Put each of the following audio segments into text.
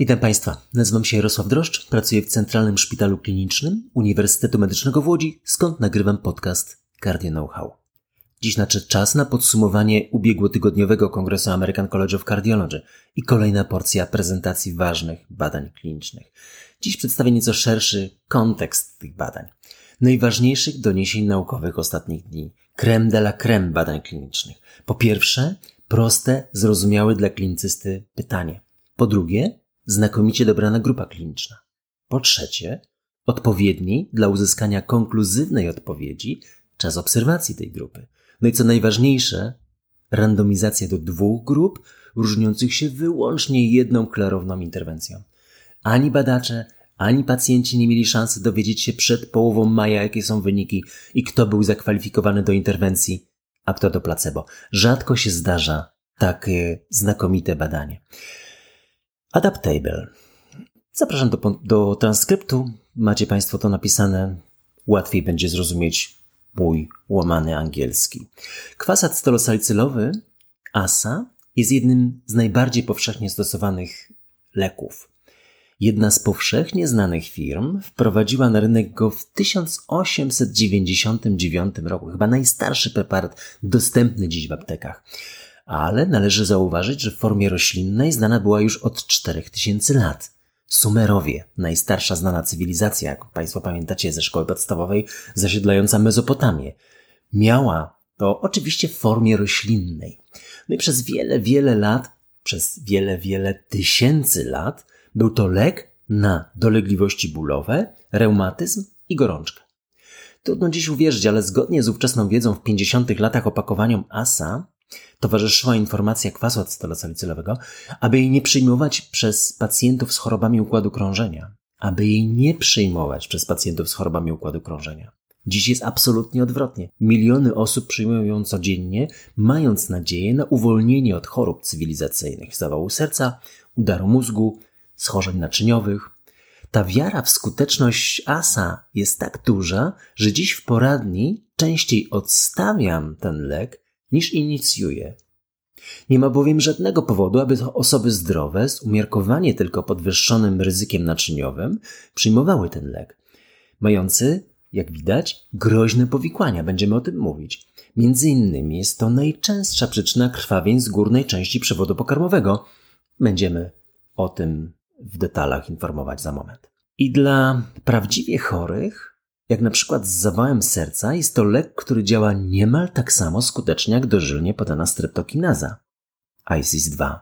Witam Państwa, nazywam się Jarosław Droszcz, pracuję w Centralnym Szpitalu Klinicznym Uniwersytetu Medycznego w Łodzi, skąd nagrywam podcast Cardio Know-how. Dziś nadszedł czas na podsumowanie ubiegłotygodniowego Kongresu American College of Cardiology i kolejna porcja prezentacji ważnych badań klinicznych. Dziś przedstawię nieco szerszy kontekst tych badań. Najważniejszych doniesień naukowych ostatnich dni. Creme de la creme badań klinicznych. Po pierwsze, proste, zrozumiałe dla klinicysty pytanie. Po drugie, znakomicie dobrana grupa kliniczna. Po trzecie, odpowiedni dla uzyskania konkluzywnej odpowiedzi czas obserwacji tej grupy. No i co najważniejsze, randomizacja do dwóch grup, różniących się wyłącznie jedną klarowną interwencją. Ani badacze, ani pacjenci nie mieli szansy dowiedzieć się przed połową maja, jakie są wyniki i kto był zakwalifikowany do interwencji, a kto do placebo. Rzadko się zdarza takie znakomite badanie. Adaptable. Zapraszam do, do transkryptu. Macie Państwo to napisane. Łatwiej będzie zrozumieć mój łamany angielski. Kwas acetylosalicylowy, ASA, jest jednym z najbardziej powszechnie stosowanych leków. Jedna z powszechnie znanych firm wprowadziła na rynek go w 1899 roku, chyba najstarszy preparat dostępny dziś w aptekach. Ale należy zauważyć, że w formie roślinnej znana była już od 4000 lat. Sumerowie, najstarsza znana cywilizacja, jak Państwo pamiętacie ze szkoły podstawowej, zasiedlająca Mezopotamię, miała to oczywiście w formie roślinnej. No i przez wiele, wiele lat, przez wiele, wiele tysięcy lat, był to lek na dolegliwości bólowe, reumatyzm i gorączkę. Trudno dziś uwierzyć, ale zgodnie z ówczesną wiedzą w 50. latach opakowaniom ASA towarzyszyła informacja kwasu acetylsalicylowego, aby jej nie przyjmować przez pacjentów z chorobami układu krążenia. Aby jej nie przyjmować przez pacjentów z chorobami układu krążenia. Dziś jest absolutnie odwrotnie. Miliony osób przyjmują ją codziennie, mając nadzieję na uwolnienie od chorób cywilizacyjnych, zawału serca, udaru mózgu, schorzeń naczyniowych. Ta wiara w skuteczność ASA jest tak duża, że dziś w poradni częściej odstawiam ten lek niż inicjuje. Nie ma bowiem żadnego powodu, aby osoby zdrowe z umiarkowanie tylko podwyższonym ryzykiem naczyniowym przyjmowały ten lek, mający, jak widać, groźne powikłania. Będziemy o tym mówić. Między innymi jest to najczęstsza przyczyna krwawień z górnej części przewodu pokarmowego. Będziemy o tym w detalach informować za moment. I dla prawdziwie chorych jak na przykład z zawałem serca, jest to lek, który działa niemal tak samo skutecznie jak dożylnie podana streptokinaza, ISIS-2.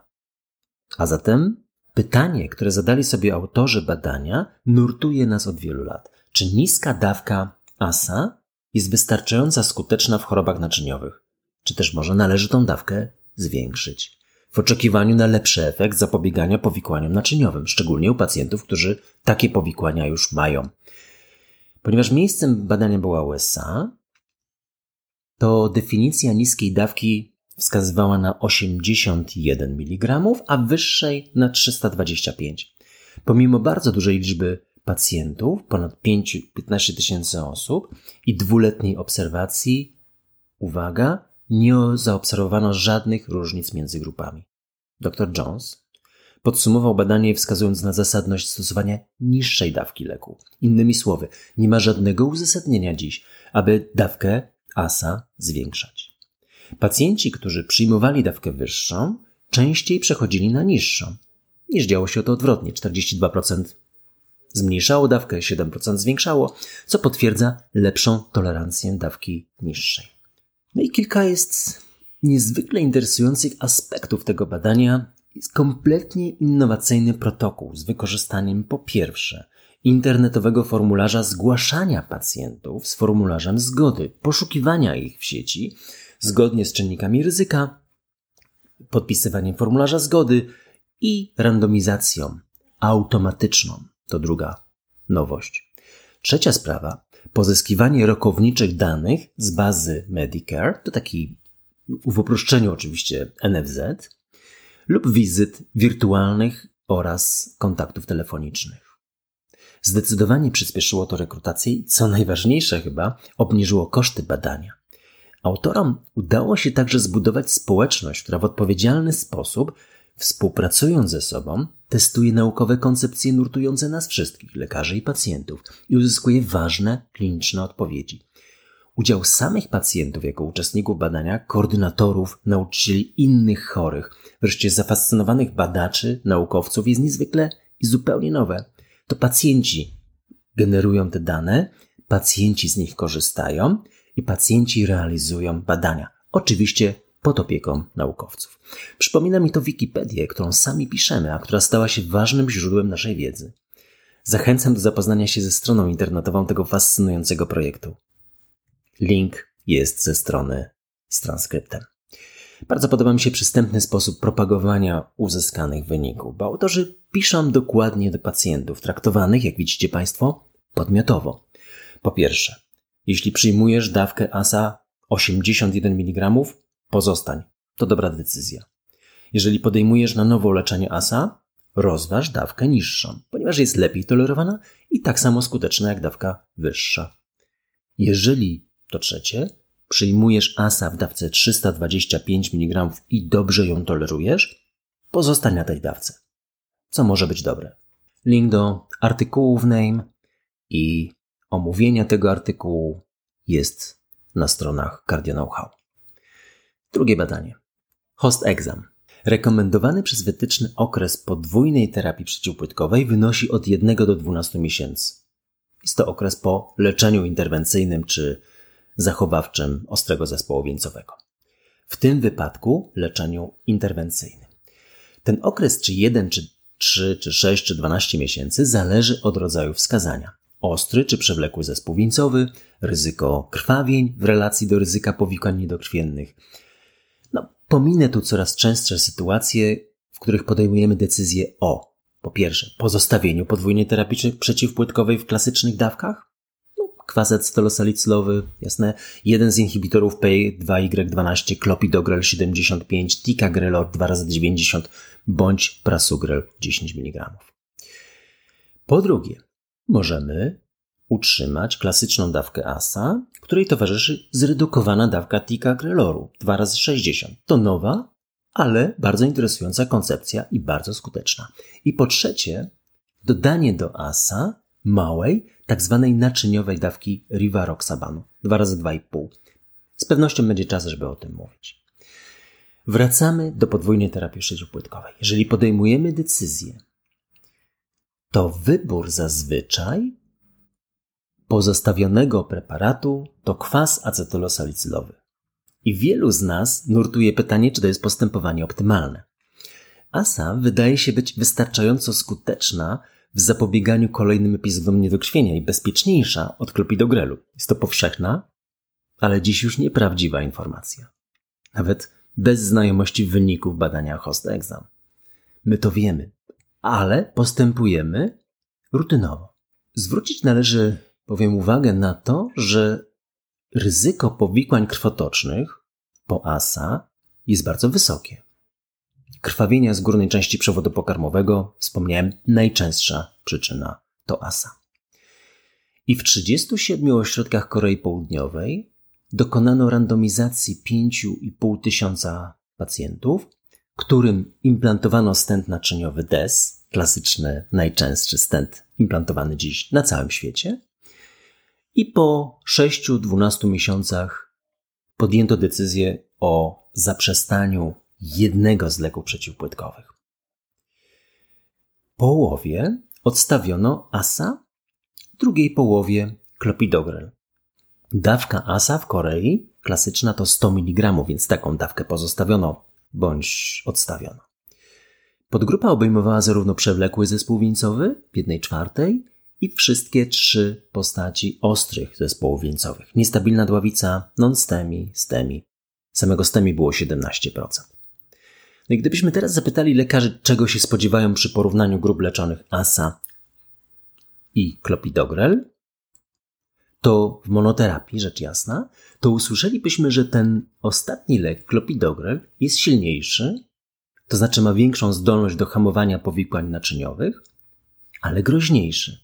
A zatem pytanie, które zadali sobie autorzy badania, nurtuje nas od wielu lat. Czy niska dawka ASA jest wystarczająca skuteczna w chorobach naczyniowych? Czy też może należy tą dawkę zwiększyć? W oczekiwaniu na lepszy efekt zapobiegania powikłaniom naczyniowym, szczególnie u pacjentów, którzy takie powikłania już mają. Ponieważ miejscem badania była USA, to definicja niskiej dawki wskazywała na 81 mg, a wyższej na 325. Pomimo bardzo dużej liczby pacjentów, ponad 5, 15 tysięcy osób i dwuletniej obserwacji, uwaga, nie zaobserwowano żadnych różnic między grupami. Dr Jones Podsumował badanie wskazując na zasadność stosowania niższej dawki leku. Innymi słowy, nie ma żadnego uzasadnienia dziś, aby dawkę ASA zwiększać. Pacjenci, którzy przyjmowali dawkę wyższą, częściej przechodzili na niższą. Niż działo się to odwrotnie, 42% zmniejszało dawkę, 7% zwiększało, co potwierdza lepszą tolerancję dawki niższej. No i kilka jest niezwykle interesujących aspektów tego badania, jest kompletnie innowacyjny protokół z wykorzystaniem po pierwsze internetowego formularza zgłaszania pacjentów z formularzem zgody, poszukiwania ich w sieci zgodnie z czynnikami ryzyka, podpisywaniem formularza zgody i randomizacją automatyczną. To druga nowość. Trzecia sprawa, pozyskiwanie rokowniczych danych z bazy Medicare, to taki w uproszczeniu oczywiście NFZ, lub wizyt wirtualnych oraz kontaktów telefonicznych. Zdecydowanie przyspieszyło to rekrutację i, co najważniejsze chyba, obniżyło koszty badania. Autorom udało się także zbudować społeczność, która w odpowiedzialny sposób współpracując ze sobą, testuje naukowe koncepcje nurtujące nas wszystkich, lekarzy i pacjentów, i uzyskuje ważne kliniczne odpowiedzi. Udział samych pacjentów jako uczestników badania, koordynatorów, nauczycieli innych chorych, wreszcie zafascynowanych badaczy, naukowców jest niezwykle i zupełnie nowe. To pacjenci generują te dane, pacjenci z nich korzystają i pacjenci realizują badania. Oczywiście pod opieką naukowców. Przypomina mi to Wikipedię, którą sami piszemy, a która stała się ważnym źródłem naszej wiedzy. Zachęcam do zapoznania się ze stroną internetową tego fascynującego projektu. Link jest ze strony z transkryptem. Bardzo podoba mi się przystępny sposób propagowania uzyskanych wyników, bo autorzy piszą dokładnie do pacjentów, traktowanych, jak widzicie Państwo, podmiotowo. Po pierwsze, jeśli przyjmujesz dawkę ASA 81 mg, pozostań. To dobra decyzja. Jeżeli podejmujesz na nowo leczenie ASA, rozważ dawkę niższą, ponieważ jest lepiej tolerowana i tak samo skuteczna jak dawka wyższa. Jeżeli, to trzecie, przyjmujesz ASA w dawce 325 mg i dobrze ją tolerujesz, pozostań na tej dawce. Co może być dobre? Link do artykułu w Name i omówienia tego artykułu jest na stronach Cardio Know-how. Drugie badanie. Host exam. Rekomendowany przez wytyczny okres podwójnej terapii przeciwpłytkowej wynosi od 1 do 12 miesięcy. Jest to okres po leczeniu interwencyjnym czy zachowawczym ostrego zespołu wieńcowego. W tym wypadku leczeniu interwencyjnym. Ten okres, czy 1, czy 3, czy 6, czy 12 miesięcy, zależy od rodzaju wskazania. Ostry czy przewlekły zespół wieńcowy, ryzyko krwawień w relacji do ryzyka powikłań niedokrwiennych. No, pominę tu coraz częstsze sytuacje, w których podejmujemy decyzję o po pierwsze, pozostawieniu podwójnej terapii przeciwpłytkowej w klasycznych dawkach, kwasacetylosalicylowy, jasne, jeden z inhibitorów P2Y12, klopidogrel 75, ticagrelor 2 razy 90 bądź prasugrel 10 mg. Po drugie, możemy utrzymać klasyczną dawkę ASA, której towarzyszy zredukowana dawka ticagreloru 2 razy 60. To nowa, ale bardzo interesująca koncepcja i bardzo skuteczna. I po trzecie, dodanie do ASA małej, tak zwanej naczyniowej dawki rivaroxabanu, 2 razy 2,5. Z pewnością będzie czas, żeby o tym mówić. Wracamy do podwójnej terapii przeciwpłytkowej. Jeżeli podejmujemy decyzję, to wybór zazwyczaj pozostawionego preparatu to kwas acetylosalicylowy. I wielu z nas nurtuje pytanie, czy to jest postępowanie optymalne. ASA wydaje się być wystarczająco skuteczna w zapobieganiu kolejnym epizodom niedokrwienia i bezpieczniejsza od klopidogrelu. Jest to powszechna, ale dziś już nieprawdziwa informacja. Nawet bez znajomości wyników badania host exam. My to wiemy, ale postępujemy rutynowo. Zwrócić należy bowiem uwagę na to, że ryzyko powikłań krwotocznych po ASA jest bardzo wysokie. Krwawienia z górnej części przewodu pokarmowego, wspomniałem, najczęstsza przyczyna to ASA. I w 37 ośrodkach Korei Południowej dokonano randomizacji 5,5 tysiąca pacjentów, którym implantowano stent naczyniowy DES, klasyczny, najczęstszy stent implantowany dziś na całym świecie. I po 6-12 miesiącach podjęto decyzję o zaprzestaniu jednego z leków przeciwpłytkowych. Połowie odstawiono ASA, drugiej połowie klopidogrel. Dawka ASA w Korei klasyczna to 100 mg, więc taką dawkę pozostawiono bądź odstawiono. Podgrupa obejmowała zarówno przewlekły zespół wieńcowy w czwartej i wszystkie trzy postaci ostrych zespołów wieńcowych. Niestabilna dławica, non-STEMI, STEMI. Samego STEMI było 17%. No gdybyśmy teraz zapytali lekarzy, czego się spodziewają przy porównaniu grup leczonych ASA i klopidogrel, to w monoterapii, rzecz jasna, to usłyszelibyśmy, że ten ostatni lek, klopidogrel, jest silniejszy, to znaczy ma większą zdolność do hamowania powikłań naczyniowych, ale groźniejszy,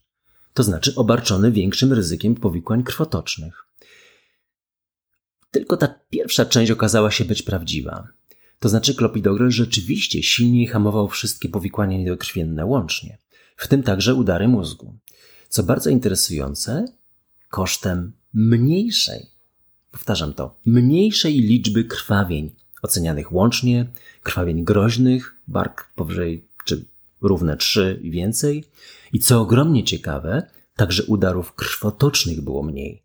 to znaczy obarczony większym ryzykiem powikłań krwotocznych. Tylko ta pierwsza część okazała się być prawdziwa. To znaczy klopidogrel rzeczywiście silniej hamował wszystkie powikłania niedokrwienne łącznie, w tym także udary mózgu. Co bardzo interesujące, kosztem mniejszej, powtarzam to, mniejszej liczby krwawień ocenianych łącznie, krwawień groźnych, bark powyżej czy równe 3 i więcej. I co ogromnie ciekawe, także udarów krwotocznych było mniej.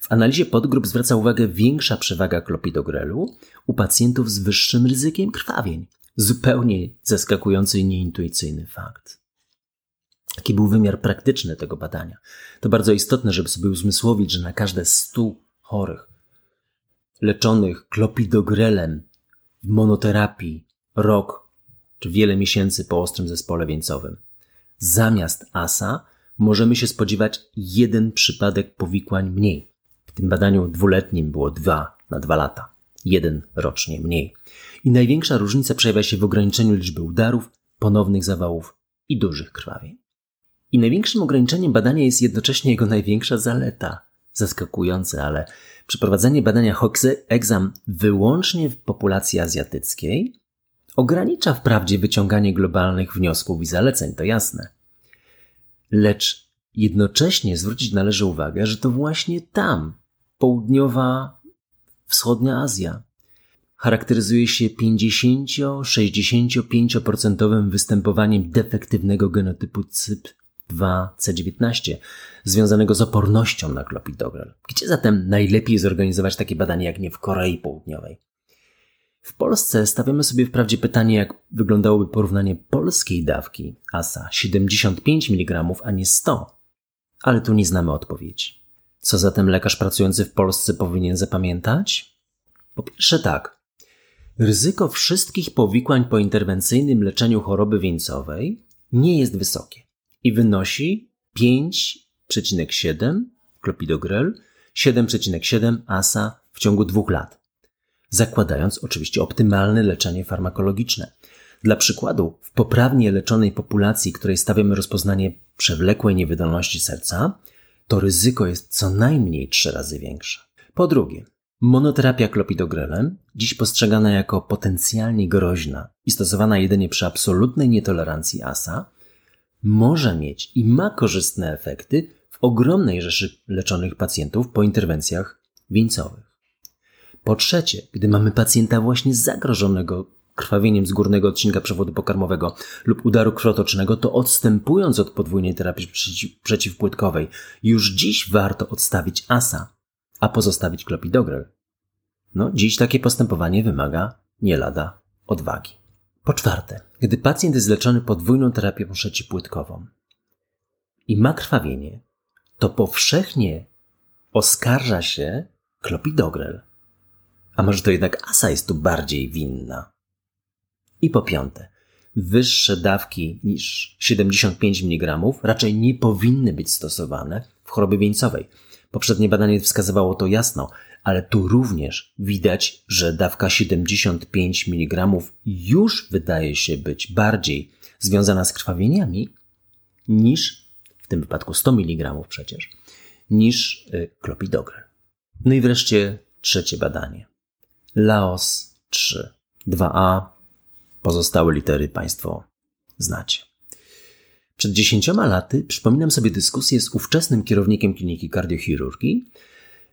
W analizie podgrup zwraca uwagę większa przewaga klopidogrelu u pacjentów z wyższym ryzykiem krwawień. Zupełnie zaskakujący i nieintuicyjny fakt. Jaki był wymiar praktyczny tego badania? To bardzo istotne, żeby sobie uzmysłowić, że na każde 100 chorych leczonych klopidogrelem w monoterapii rok czy wiele miesięcy po ostrym zespole wieńcowym, zamiast ASA możemy się spodziewać jeden przypadek powikłań mniej. Tym badaniu dwuletnim było dwa na dwa lata, jeden rocznie mniej. I największa różnica przejawia się w ograniczeniu liczby udarów, ponownych zawałów i dużych krwawień. I największym ograniczeniem badania jest jednocześnie jego największa zaleta. Zaskakujące, ale przeprowadzenie badania Hoxe-Exam wyłącznie w populacji azjatyckiej ogranicza wprawdzie wyciąganie globalnych wniosków i zaleceń, to jasne. Lecz jednocześnie zwrócić należy uwagę, że to właśnie tam, południowa, wschodnia Azja, charakteryzuje się 50-65% występowaniem defektywnego genotypu CYP 2C19 związanego z opornością na klopidogrel. Gdzie zatem najlepiej zorganizować takie badanie jak nie w Korei Południowej? W Polsce stawiamy sobie wprawdzie pytanie, jak wyglądałoby porównanie polskiej dawki ASA 75 mg, a nie 100, ale tu nie znamy odpowiedzi. Co zatem lekarz pracujący w Polsce powinien zapamiętać? Po pierwsze tak. Ryzyko wszystkich powikłań po interwencyjnym leczeniu choroby wieńcowej nie jest wysokie i wynosi 5,7 klopidogrel, 7,7 ASA w ciągu dwóch lat, zakładając oczywiście optymalne leczenie farmakologiczne. Dla przykładu, w poprawnie leczonej populacji, której stawiamy rozpoznanie przewlekłej niewydolności serca, to ryzyko jest co najmniej trzy razy większe. Po drugie, monoterapia klopidogrelem, dziś postrzegana jako potencjalnie groźna i stosowana jedynie przy absolutnej nietolerancji ASA, może mieć i ma korzystne efekty w ogromnej rzeszy leczonych pacjentów po interwencjach wieńcowych. Po trzecie, gdy mamy pacjenta właśnie zagrożonego krwawieniem z górnego odcinka przewodu pokarmowego lub udaru krwotocznego, to odstępując od podwójnej terapii przeciwpłytkowej, już dziś warto odstawić ASA, a pozostawić klopidogrel. No, dziś takie postępowanie wymaga nie lada odwagi. Po czwarte, gdy pacjent jest leczony podwójną terapią przeciwpłytkową i ma krwawienie, to powszechnie oskarża się klopidogrel. A może to jednak asa jest tu bardziej winna? I po piąte, wyższe dawki niż 75 mg raczej nie powinny być stosowane w chorobie wieńcowej. Poprzednie badanie wskazywało to jasno, ale tu również widać, że dawka 75 mg już wydaje się być bardziej związana z krwawieniami niż, w tym wypadku 100 mg przecież, niż y, klopidogrel. No i wreszcie trzecie badanie. Laos 3. 2a. Pozostałe litery Państwo znacie. Przed dziesięcioma laty przypominam sobie dyskusję z ówczesnym kierownikiem kliniki kardiochirurgii,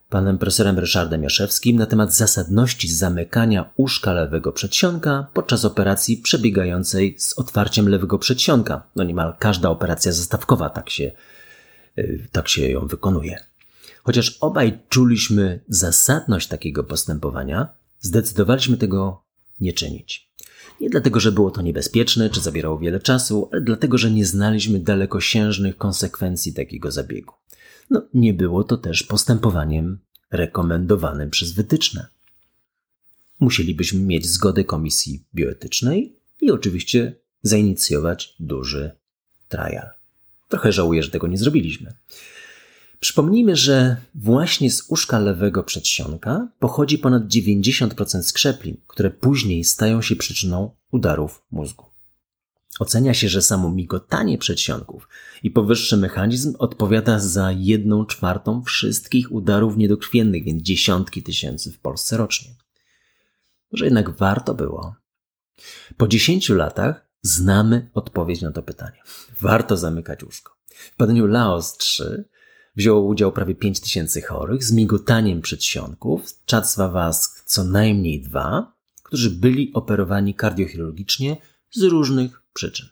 panem profesorem Ryszardem Jaszewskim na temat zasadności zamykania uszka lewego przedsionka podczas operacji przebiegającej z otwarciem lewego przedsionka. No niemal każda operacja zastawkowa tak się, y, tak się ją wykonuje. Chociaż obaj czuliśmy zasadność takiego postępowania, zdecydowaliśmy tego nie czynić. Nie dlatego, że było to niebezpieczne czy zabierało wiele czasu, ale dlatego, że nie znaliśmy dalekosiężnych konsekwencji takiego zabiegu. No, nie było to też postępowaniem rekomendowanym przez wytyczne. Musielibyśmy mieć zgodę komisji bioetycznej i oczywiście zainicjować duży trial. Trochę żałuję, że tego nie zrobiliśmy. Przypomnijmy, że właśnie z uszka lewego przedsionka pochodzi ponad 90% skrzeplin, które później stają się przyczyną udarów mózgu. Ocenia się, że samo migotanie przedsionków i powyższy mechanizm odpowiada za jedną czwartą wszystkich udarów niedokrwiennych, więc dziesiątki tysięcy w Polsce rocznie. Może jednak warto było. Po 10 latach znamy odpowiedź na to pytanie. Warto zamykać łóżko. W badaniu Laos 3 wzięło udział prawie 5 tysięcy chorych z migotaniem przedsionków, Chatswawask co najmniej dwa, którzy byli operowani kardiochirurgicznie z różnych przyczyn.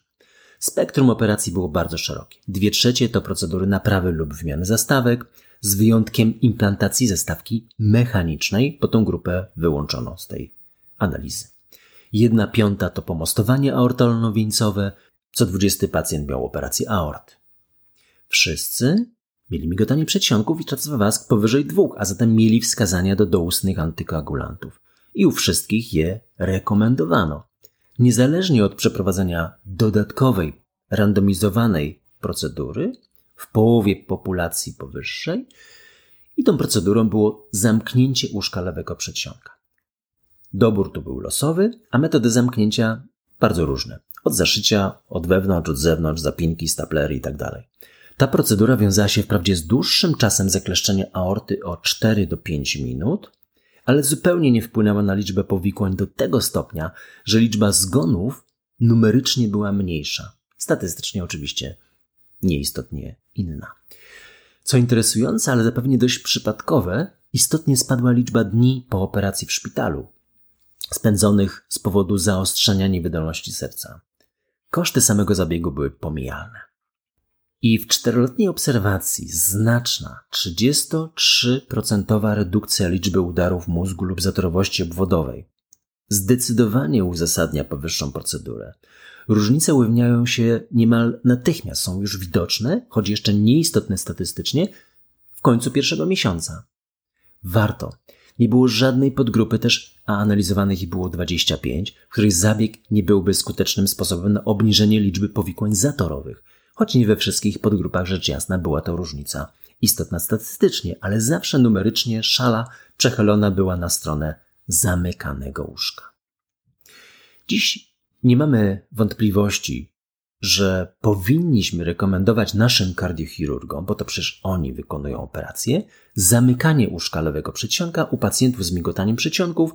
Spektrum operacji było bardzo szerokie. Dwie trzecie to procedury naprawy lub wymiany zastawek, z wyjątkiem implantacji zastawki mechanicznej, bo tą grupę wyłączono z tej analizy. Jedna piąta to pomostowanie aortalno-wieńcowe, co dwudziesty pacjent miał operację aort. Wszyscy mieli migotanie przedsionków i wask powyżej dwóch, a zatem mieli wskazania do doustnych antykoagulantów. I u wszystkich je rekomendowano. Niezależnie od przeprowadzenia dodatkowej, randomizowanej procedury w połowie populacji powyższej i tą procedurą było zamknięcie łóżka lewego przedsionka. Dobór tu był losowy, a metody zamknięcia bardzo różne. Od zaszycia, od wewnątrz, od zewnątrz, zapinki, staplery itd. Ta procedura wiązała się wprawdzie z dłuższym czasem zakleszczenia aorty o 4 do 5 minut, ale zupełnie nie wpłynęła na liczbę powikłań do tego stopnia, że liczba zgonów numerycznie była mniejsza. Statystycznie oczywiście nieistotnie inna. Co interesujące, ale zapewne dość przypadkowe, istotnie spadła liczba dni po operacji w szpitalu, spędzonych z powodu zaostrzenia niewydolności serca. Koszty samego zabiegu były pomijalne. I w czteroletniej obserwacji znaczna 33% redukcja liczby udarów mózgu lub zatorowości obwodowej zdecydowanie uzasadnia powyższą procedurę. Różnice ujawniają się niemal natychmiast, są już widoczne, choć jeszcze nieistotne statystycznie, w końcu pierwszego miesiąca. Warto. Nie było żadnej podgrupy też, a analizowanych ich było 25, w której zabieg nie byłby skutecznym sposobem na obniżenie liczby powikłań zatorowych, choć nie we wszystkich podgrupach rzecz jasna była to różnica istotna statystycznie, ale zawsze numerycznie szala przechylona była na stronę zamykanego łóżka. Dziś nie mamy wątpliwości, że powinniśmy rekomendować naszym kardiochirurgom, bo to przecież oni wykonują operację, zamykanie łóżka lewego przedsionka u pacjentów z migotaniem przedsionków,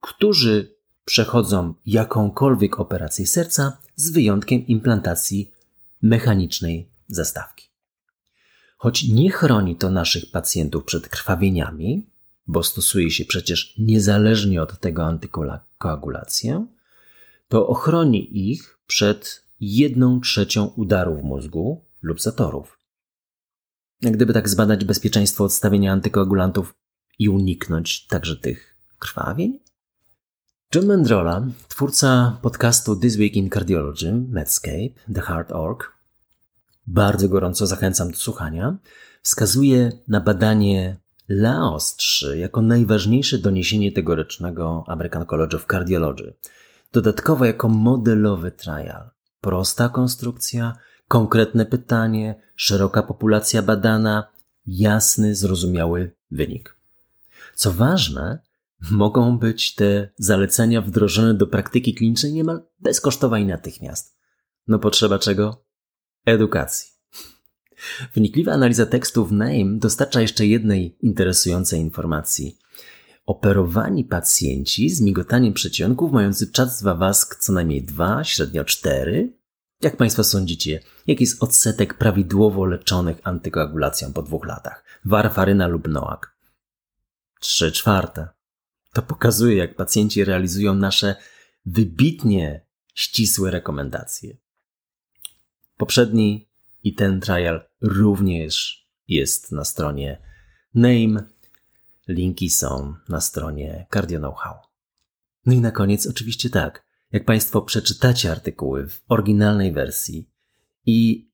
którzy przechodzą jakąkolwiek operację serca z wyjątkiem implantacji mechanicznej zastawki. Choć nie chroni to naszych pacjentów przed krwawieniami, bo stosuje się przecież niezależnie od tego antykoagulację, to ochroni ich przed jedną trzecią udarów mózgu lub zatorów. Gdyby tak zbadać bezpieczeństwo odstawienia antykoagulantów i uniknąć także tych krwawień? John Mendrola, twórca podcastu This Week in Cardiology, Medscape, The Heart Org, bardzo gorąco zachęcam do słuchania, wskazuje na badanie Laos 3 jako najważniejsze doniesienie tegorocznego American College of Cardiology. Dodatkowo jako modelowy trial. Prosta konstrukcja, konkretne pytanie, szeroka populacja badana, jasny, zrozumiały wynik. Co ważne, mogą być te zalecenia wdrożone do praktyki klinicznej niemal bezkosztowo i natychmiast. No potrzeba czego? Edukacji. Wnikliwa analiza tekstu w NAME dostarcza jeszcze jednej interesującej informacji. Operowani pacjenci z migotaniem przedsionków mający czas wawask co najmniej 2, średnio 4. Jak Państwo sądzicie, jaki jest odsetek prawidłowo leczonych antykoagulacją po dwóch latach? Warfaryna lub noak? 3 czwarte. To pokazuje, jak pacjenci realizują nasze wybitnie ścisłe rekomendacje. Poprzedni i ten trial również jest na stronie Name. Linki są na stronie Cardio Know-how. No i na koniec oczywiście tak, jak Państwo przeczytacie artykuły w oryginalnej wersji i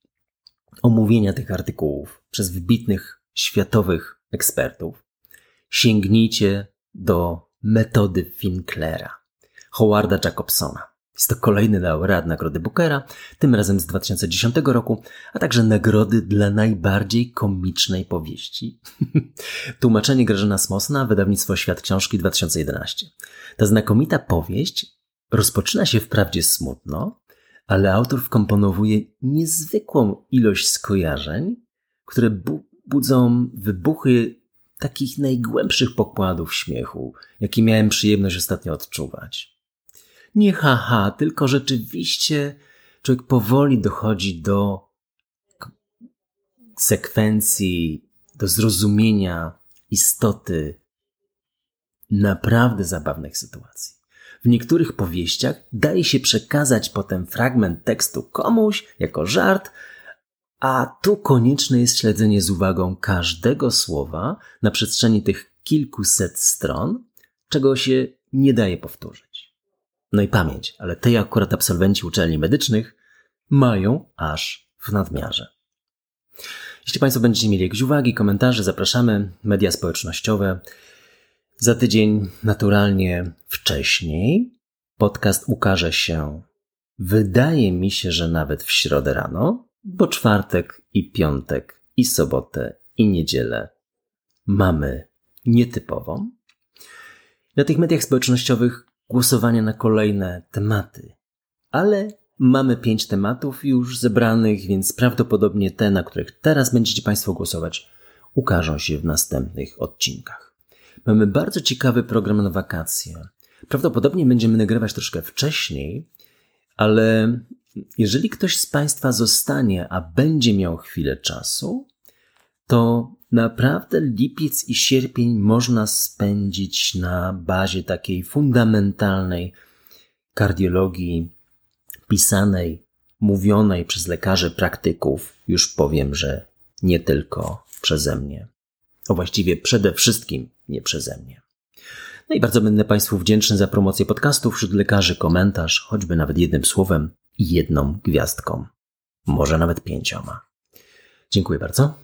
omówienia tych artykułów przez wybitnych światowych ekspertów, sięgnijcie do metody Finklera, Howarda Jacobsona. Jest to kolejny laureat Nagrody Bookera, tym razem z 2010 roku, a także nagrody dla najbardziej komicznej powieści. Tłumaczenie Grażyna Smosna, wydawnictwo Świat Książki 2011. Ta znakomita powieść rozpoczyna się wprawdzie smutno, ale autor wkomponowuje niezwykłą ilość skojarzeń, które bu budzą wybuchy takich najgłębszych pokładów śmiechu, jaki miałem przyjemność ostatnio odczuwać. Nie haha, tylko rzeczywiście człowiek powoli dochodzi do sekwencji, do zrozumienia istoty naprawdę zabawnych sytuacji. W niektórych powieściach daje się przekazać potem fragment tekstu komuś jako żart, a tu konieczne jest śledzenie z uwagą każdego słowa na przestrzeni tych kilkuset stron, czego się nie daje powtórzyć. No i pamięć, ale tej akurat absolwenci uczelni medycznych mają aż w nadmiarze. Jeśli Państwo będziecie mieli jakieś uwagi, komentarze, zapraszamy. Media społecznościowe. Za tydzień, naturalnie wcześniej, podcast ukaże się. Wydaje mi się, że nawet w środę rano, bo czwartek i piątek i sobotę i niedzielę mamy nietypową. Na tych mediach społecznościowych głosowanie na kolejne tematy, ale mamy pięć tematów już zebranych, więc prawdopodobnie te, na których teraz będziecie Państwo głosować, ukażą się w następnych odcinkach. Mamy bardzo ciekawy program na wakacje. Prawdopodobnie będziemy nagrywać troszkę wcześniej, ale jeżeli ktoś z Państwa zostanie, a będzie miał chwilę czasu, to naprawdę lipiec i sierpień można spędzić na bazie takiej fundamentalnej kardiologii pisanej, mówionej przez lekarzy praktyków. Już powiem, że nie tylko przeze mnie. A właściwie przede wszystkim nie przeze mnie. No i bardzo będę Państwu wdzięczny za promocję podcastu wśród lekarzy, komentarz, choćby nawet jednym słowem jedną gwiazdką. Może nawet pięcioma. Dziękuję bardzo.